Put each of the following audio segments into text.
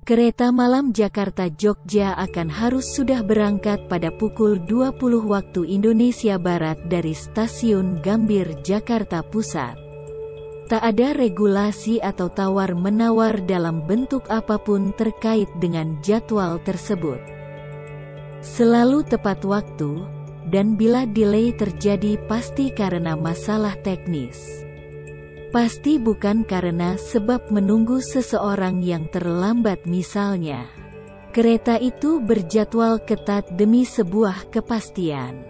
Kereta malam Jakarta-Jogja akan harus sudah berangkat pada pukul 20 waktu Indonesia Barat dari stasiun Gambir, Jakarta Pusat. Tak ada regulasi atau tawar-menawar dalam bentuk apa pun terkait dengan jadwal tersebut. Selalu tepat waktu, dan bila delay terjadi pasti karena masalah teknis. Pasti bukan karena sebab menunggu seseorang yang terlambat misalnya. Kereta itu berjadwal ketat demi sebuah kepastian.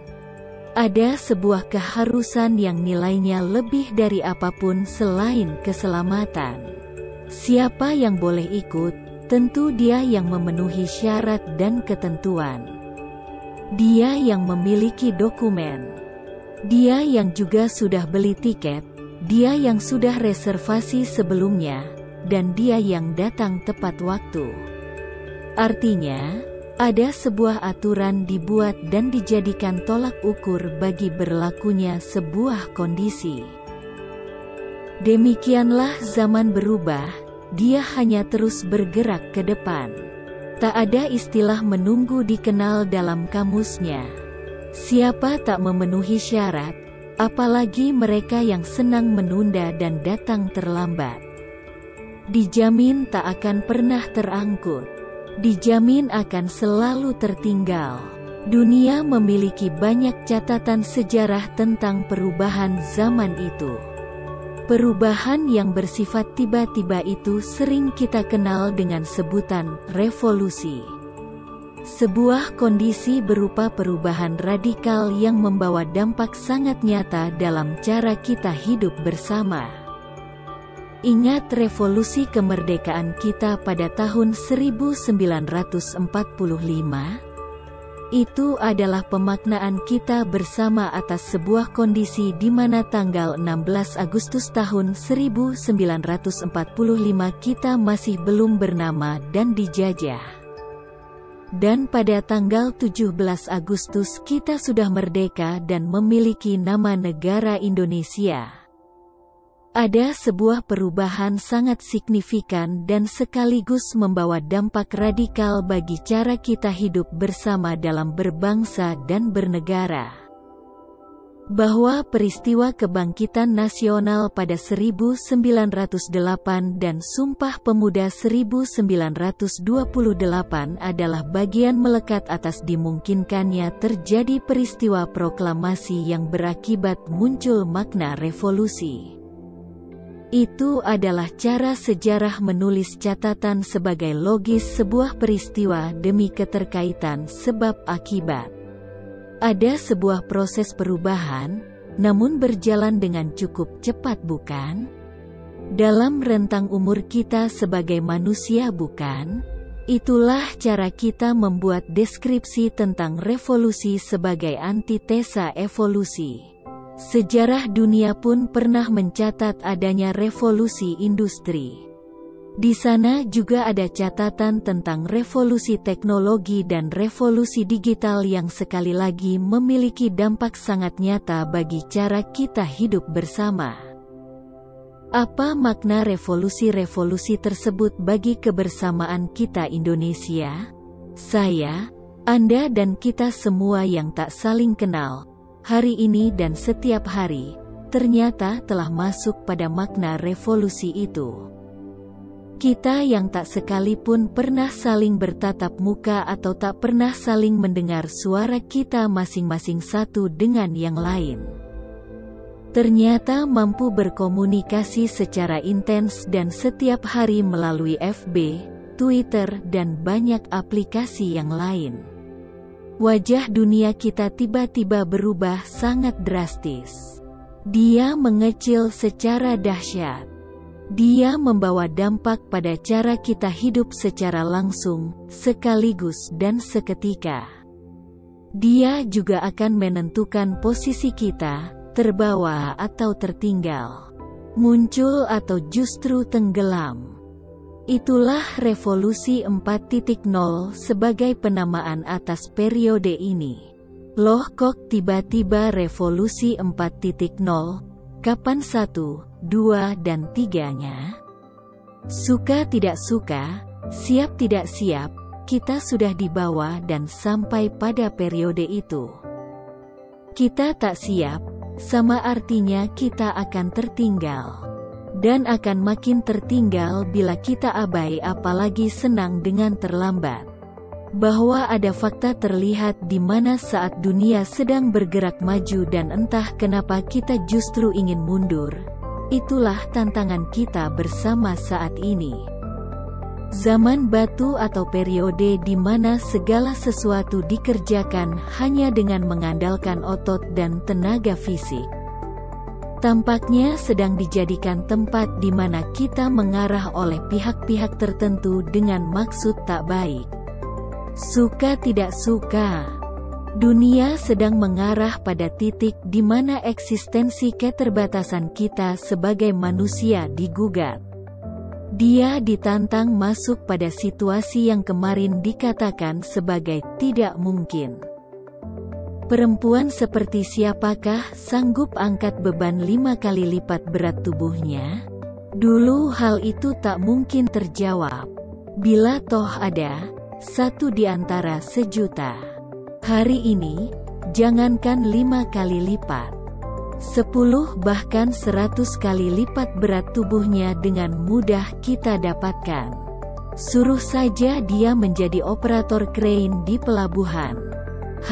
Ada sebuah keharusan yang nilainya lebih dari apa pun selain keselamatan. Siapa yang boleh ikut, tentu dia yang memenuhi syarat dan ketentuan. Dia yang memiliki dokumen. Dia yang juga sudah beli tiket, dia yang sudah reservasi sebelumnya, dan dia yang datang tepat waktu. Artinya, ada sebuah aturan dibuat dan dijadikan tolak ukur bagi berlakunya sebuah kondisi. Demikianlah zaman berubah, dia hanya terus bergerak ke depan. Tak ada istilah menunggu dikenal dalam kamusnya. Siapa tak memenuhi syarat, apalagi mereka yang senang menunda dan datang terlambat. Dijamin tak akan pernah terangkut. Dijamin akan selalu tertinggal. Dunia memiliki banyak catatan sejarah tentang perubahan zaman itu. Perubahan yang bersifat tiba-tiba itu sering kita kenal dengan sebutan revolusi. Sebuah kondisi berupa perubahan radikal yang membawa dampak sangat nyata dalam cara kita hidup bersama. Ingat revolusi kemerdekaan kita pada tahun 1945? Itu adalah pemaknaan kita bersama atas sebuah kondisi di mana tanggal 16 Agustus tahun 1945 kita masih belum bernama dan dijajah. Dan pada tanggal 17 Agustus kita sudah merdeka dan memiliki nama negara Indonesia. Ada sebuah perubahan sangat signifikan dan sekaligus membawa dampak radikal bagi cara kita hidup bersama dalam berbangsa dan bernegara bahwa peristiwa kebangkitan nasional pada 1908 dan Sumpah Pemuda 1928 adalah bagian melekat atas dimungkinkannya terjadi peristiwa proklamasi yang berakibat muncul makna revolusi. Itu adalah cara sejarah menulis catatan sebagai logis sebuah peristiwa demi keterkaitan sebab akibat. Ada sebuah proses perubahan, namun berjalan dengan cukup cepat bukan? Dalam rentang umur kita sebagai manusia bukan? Itulah cara kita membuat deskripsi tentang revolusi sebagai antitesa evolusi. Sejarah dunia pun pernah mencatat adanya revolusi industri. Di sana juga ada catatan tentang revolusi teknologi dan revolusi digital yang sekali lagi memiliki dampak sangat nyata bagi cara kita hidup bersama. Apa makna revolusi-revolusi tersebut bagi kebersamaan kita Indonesia? Saya, Anda dan kita semua yang tak saling kenal, hari ini dan setiap hari, ternyata telah masuk pada makna revolusi itu. Kita yang tak sekalipun pernah saling bertatap muka atau tak pernah saling mendengar suara kita masing-masing satu dengan yang lain. Ternyata mampu berkomunikasi secara intens dan setiap hari melalui FB, Twitter, dan banyak aplikasi yang lain. Wajah dunia kita tiba-tiba berubah sangat drastis. Dia mengecil secara dahsyat. Dia membawa dampak pada cara kita hidup secara langsung, sekaligus dan seketika. Dia juga akan menentukan posisi kita, terbawa atau tertinggal, muncul atau justru tenggelam. Itulah revolusi 4.0 sebagai penamaan atas periode ini. Loh kok tiba-tiba revolusi 4.0? Kapan satu, dua dan tiganya? Suka tidak suka, Siap tidak siap, kita sudah di bawah dan sampai pada periode itu. Kita tak siap, sama artinya kita akan tertinggal. Dan akan makin tertinggal bila kita abai apalagi senang dengan terlambat bahwa ada fakta terlihat di mana saat dunia sedang bergerak maju dan entah kenapa kita justru ingin mundur. Itulah tantangan kita bersama saat ini. Zaman batu atau periode di mana segala sesuatu dikerjakan hanya dengan mengandalkan otot dan tenaga fisik. Tampaknya sedang dijadikan tempat di mana kita mengarah oleh pihak-pihak tertentu dengan maksud tak baik. Suka tidak suka, dunia sedang mengarah pada titik di mana eksistensi keterbatasan kita sebagai manusia digugat. Dia ditantang masuk pada situasi yang kemarin dikatakan sebagai tidak mungkin. Perempuan seperti siapakah sanggup angkat beban lima kali lipat berat tubuhnya? Dulu hal itu tak mungkin terjawab. Bila toh ada, satu di antara sejuta. Hari ini, jangankan lima kali lipat. Sepuluh bahkan seratus kali lipat berat tubuhnya dengan mudah kita dapatkan. Suruh saja dia menjadi operator crane di pelabuhan.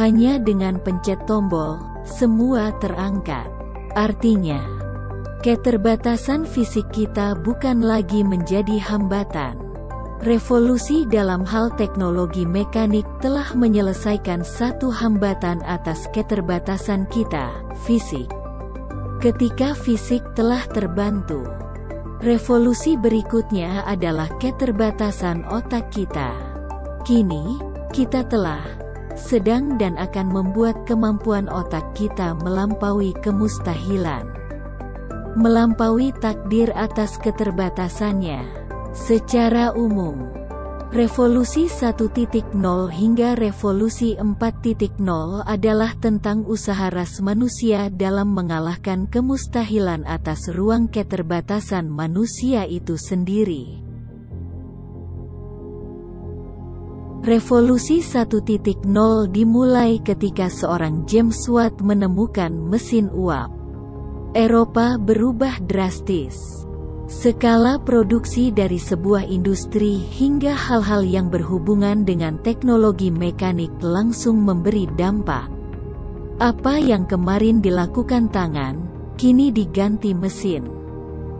Hanya dengan pencet tombol, semua terangkat. Artinya, keterbatasan fisik kita bukan lagi menjadi hambatan Revolusi dalam hal teknologi mekanik telah menyelesaikan satu hambatan atas keterbatasan kita, fisik. Ketika fisik telah terbantu, revolusi berikutnya adalah keterbatasan otak kita. Kini, kita telah sedang dan akan membuat kemampuan otak kita melampaui kemustahilan. Melampaui takdir atas keterbatasannya. Secara umum, Revolusi 1.0 hingga Revolusi 4.0 adalah tentang usaha ras manusia dalam mengalahkan kemustahilan atas ruang keterbatasan manusia itu sendiri. Revolusi 1.0 dimulai ketika seorang James Watt menemukan mesin uap. Eropa berubah drastis. Skala produksi dari sebuah industri hingga hal-hal yang berhubungan dengan teknologi mekanik langsung memberi dampak. Apa yang kemarin dilakukan tangan, kini diganti mesin.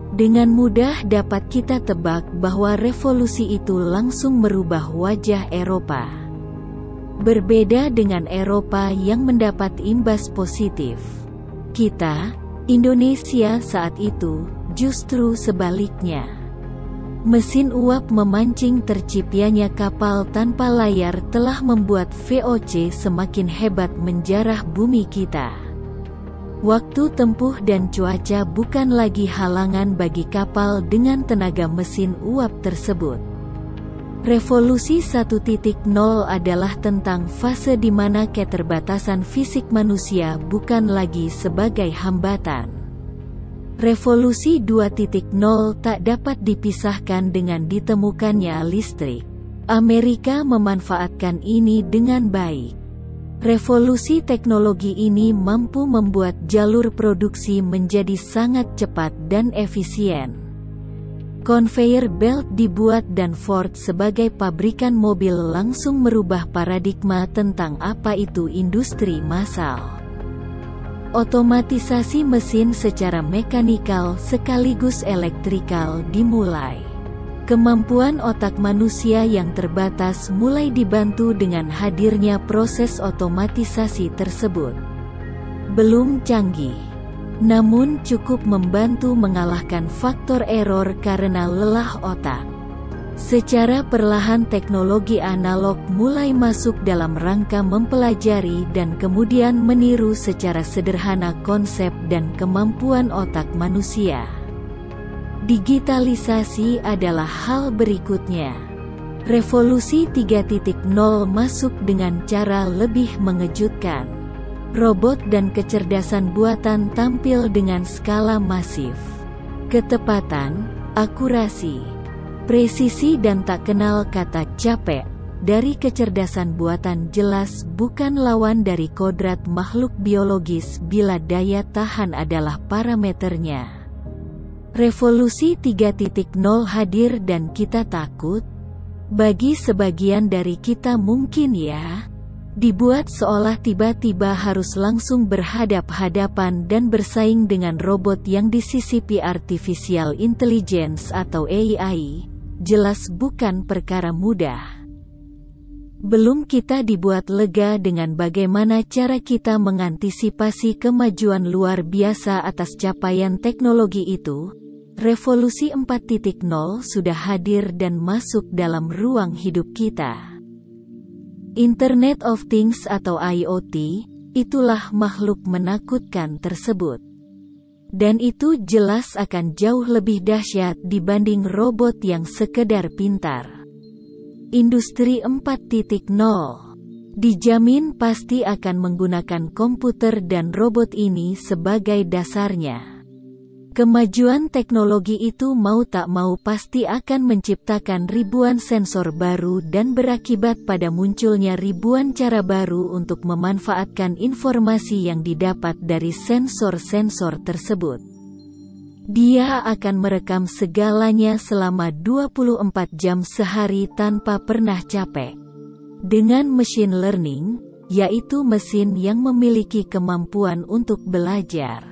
Dengan mudah dapat kita tebak bahwa revolusi itu langsung merubah wajah Eropa. Berbeda dengan Eropa yang mendapat imbas positif. Kita, Indonesia saat itu, Justru sebaliknya. Mesin uap memancing terciptanya kapal tanpa layar telah membuat VOC semakin hebat menjarah bumi kita. Waktu tempuh dan cuaca bukan lagi halangan bagi kapal dengan tenaga mesin uap tersebut. Revolusi 1.0 adalah tentang fase di mana keterbatasan fisik manusia bukan lagi sebagai hambatan. Revolusi 2.0 tak dapat dipisahkan dengan ditemukannya listrik. Amerika memanfaatkan ini dengan baik. Revolusi teknologi ini mampu membuat jalur produksi menjadi sangat cepat dan efisien. Conveyor belt dibuat dan Ford sebagai pabrikan mobil langsung merubah paradigma tentang apa itu industri massal. Otomatisasi mesin secara mekanikal sekaligus elektrikal dimulai. Kemampuan otak manusia yang terbatas mulai dibantu dengan hadirnya proses otomatisasi tersebut. Belum canggih, namun cukup membantu mengalahkan faktor error karena lelah otak. Secara perlahan teknologi analog mulai masuk dalam rangka mempelajari dan kemudian meniru secara sederhana konsep dan kemampuan otak manusia. Digitalisasi adalah hal berikutnya. Revolusi 3.0 masuk dengan cara lebih mengejutkan. Robot dan kecerdasan buatan tampil dengan skala masif. Ketepatan, akurasi, Presisi dan tak kenal kata capek, dari kecerdasan buatan jelas bukan lawan dari kodrat makhluk biologis bila daya tahan adalah parameternya. Revolusi 3.0 hadir dan kita takut? Bagi sebagian dari kita mungkin ya, dibuat seolah tiba-tiba harus langsung berhadap-hadapan dan bersaing dengan robot yang disisipi artificial intelligence atau AI, jelas bukan perkara mudah. Belum kita dibuat lega dengan bagaimana cara kita mengantisipasi kemajuan luar biasa atas capaian teknologi itu, Revolusi 4.0 sudah hadir dan masuk dalam ruang hidup kita. Internet of Things atau IoT, itulah makhluk menakutkan tersebut. Dan itu jelas akan jauh lebih dahsyat dibanding robot yang sekedar pintar. Industri 4.0 dijamin pasti akan menggunakan komputer dan robot ini sebagai dasarnya. Kemajuan teknologi itu mau tak mau pasti akan menciptakan ribuan sensor baru dan berakibat pada munculnya ribuan cara baru untuk memanfaatkan informasi yang didapat dari sensor-sensor tersebut. Dia akan merekam segalanya selama 24 jam sehari tanpa pernah capek. Dengan machine learning, yaitu mesin yang memiliki kemampuan untuk belajar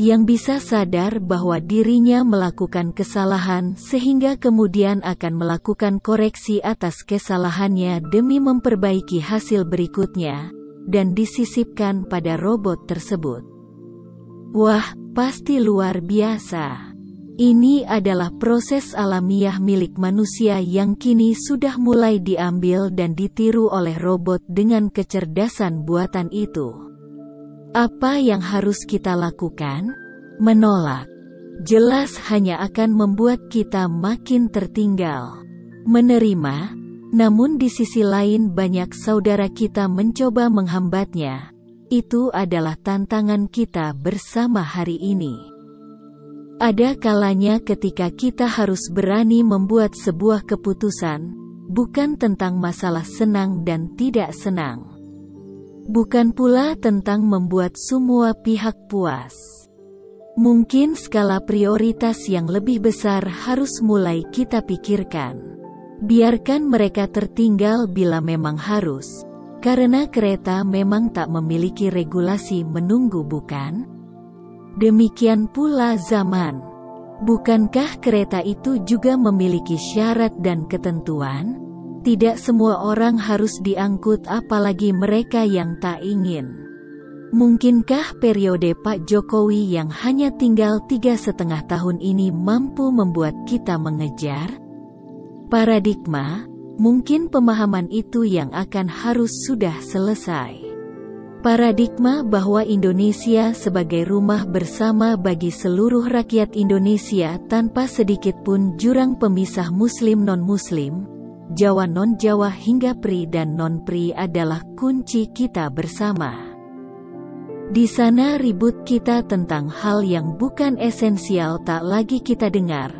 yang bisa sadar bahwa dirinya melakukan kesalahan sehingga kemudian akan melakukan koreksi atas kesalahannya demi memperbaiki hasil berikutnya, dan disisipkan pada robot tersebut. Wah, pasti luar biasa. Ini adalah proses alamiah milik manusia yang kini sudah mulai diambil dan ditiru oleh robot dengan kecerdasan buatan itu. Apa yang harus kita lakukan? Menolak. Jelas hanya akan membuat kita makin tertinggal. Menerima, namun di sisi lain banyak saudara kita mencoba menghambatnya. Itu adalah tantangan kita bersama hari ini. Ada kalanya ketika kita harus berani membuat sebuah keputusan, bukan tentang masalah senang dan tidak senang bukan pula tentang membuat semua pihak puas. Mungkin skala prioritas yang lebih besar harus mulai kita pikirkan. Biarkan mereka tertinggal bila memang harus, karena kereta memang tak memiliki regulasi menunggu bukan? Demikian pula zaman. Bukankah kereta itu juga memiliki syarat dan ketentuan? Tidak semua orang harus diangkut apalagi mereka yang tak ingin. Mungkinkah periode Pak Jokowi yang hanya tinggal tiga setengah tahun ini mampu membuat kita mengejar? Paradigma, mungkin pemahaman itu yang akan harus sudah selesai. Paradigma bahwa Indonesia sebagai rumah bersama bagi seluruh rakyat Indonesia tanpa sedikit pun jurang pemisah Muslim non-Muslim, Jawa non-Jawa hingga Pri dan non-Pri adalah kunci kita bersama. Di sana ribut kita tentang hal yang bukan esensial tak lagi kita dengar,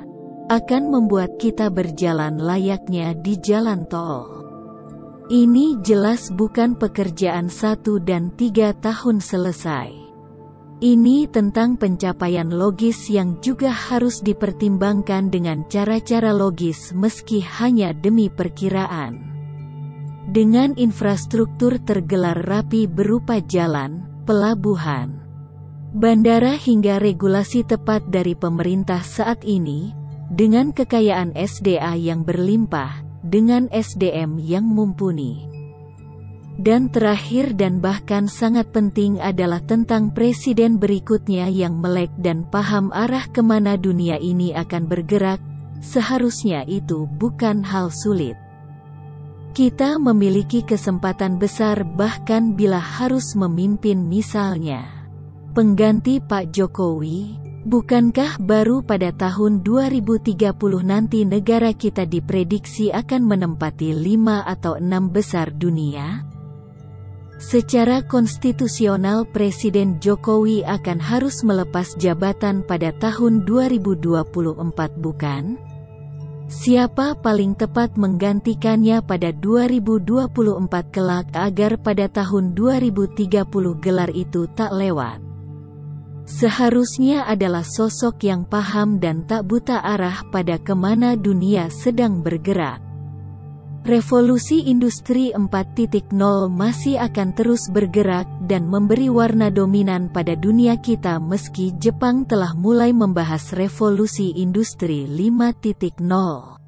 akan membuat kita berjalan layaknya di jalan tol. Ini jelas bukan pekerjaan satu dan tiga tahun selesai. Ini tentang pencapaian logis yang juga harus dipertimbangkan dengan cara-cara logis meski hanya demi perkiraan. Dengan infrastruktur tergelar rapi berupa jalan, pelabuhan, bandara hingga regulasi tepat dari pemerintah saat ini, dengan kekayaan SDA yang berlimpah, dengan SDM yang mumpuni. Dan terakhir dan bahkan sangat penting adalah tentang presiden berikutnya yang melek dan paham arah ke mana dunia ini akan bergerak, seharusnya itu bukan hal sulit. Kita memiliki kesempatan besar bahkan bila harus memimpin misalnya. Pengganti Pak Jokowi, bukankah baru pada tahun 2030 nanti negara kita diprediksi akan menempati lima atau enam besar dunia? Secara konstitusional Presiden Jokowi akan harus melepas jabatan pada tahun 2024 bukan? Siapa paling tepat menggantikannya pada 2024 kelak agar pada tahun 2030 gelar itu tak lewat? Seharusnya adalah sosok yang paham dan tak buta arah pada ke mana dunia sedang bergerak. Revolusi Industri 4.0 masih akan terus bergerak dan memberi warna dominan pada dunia kita meski Jepang telah mulai membahas revolusi industri 5.0.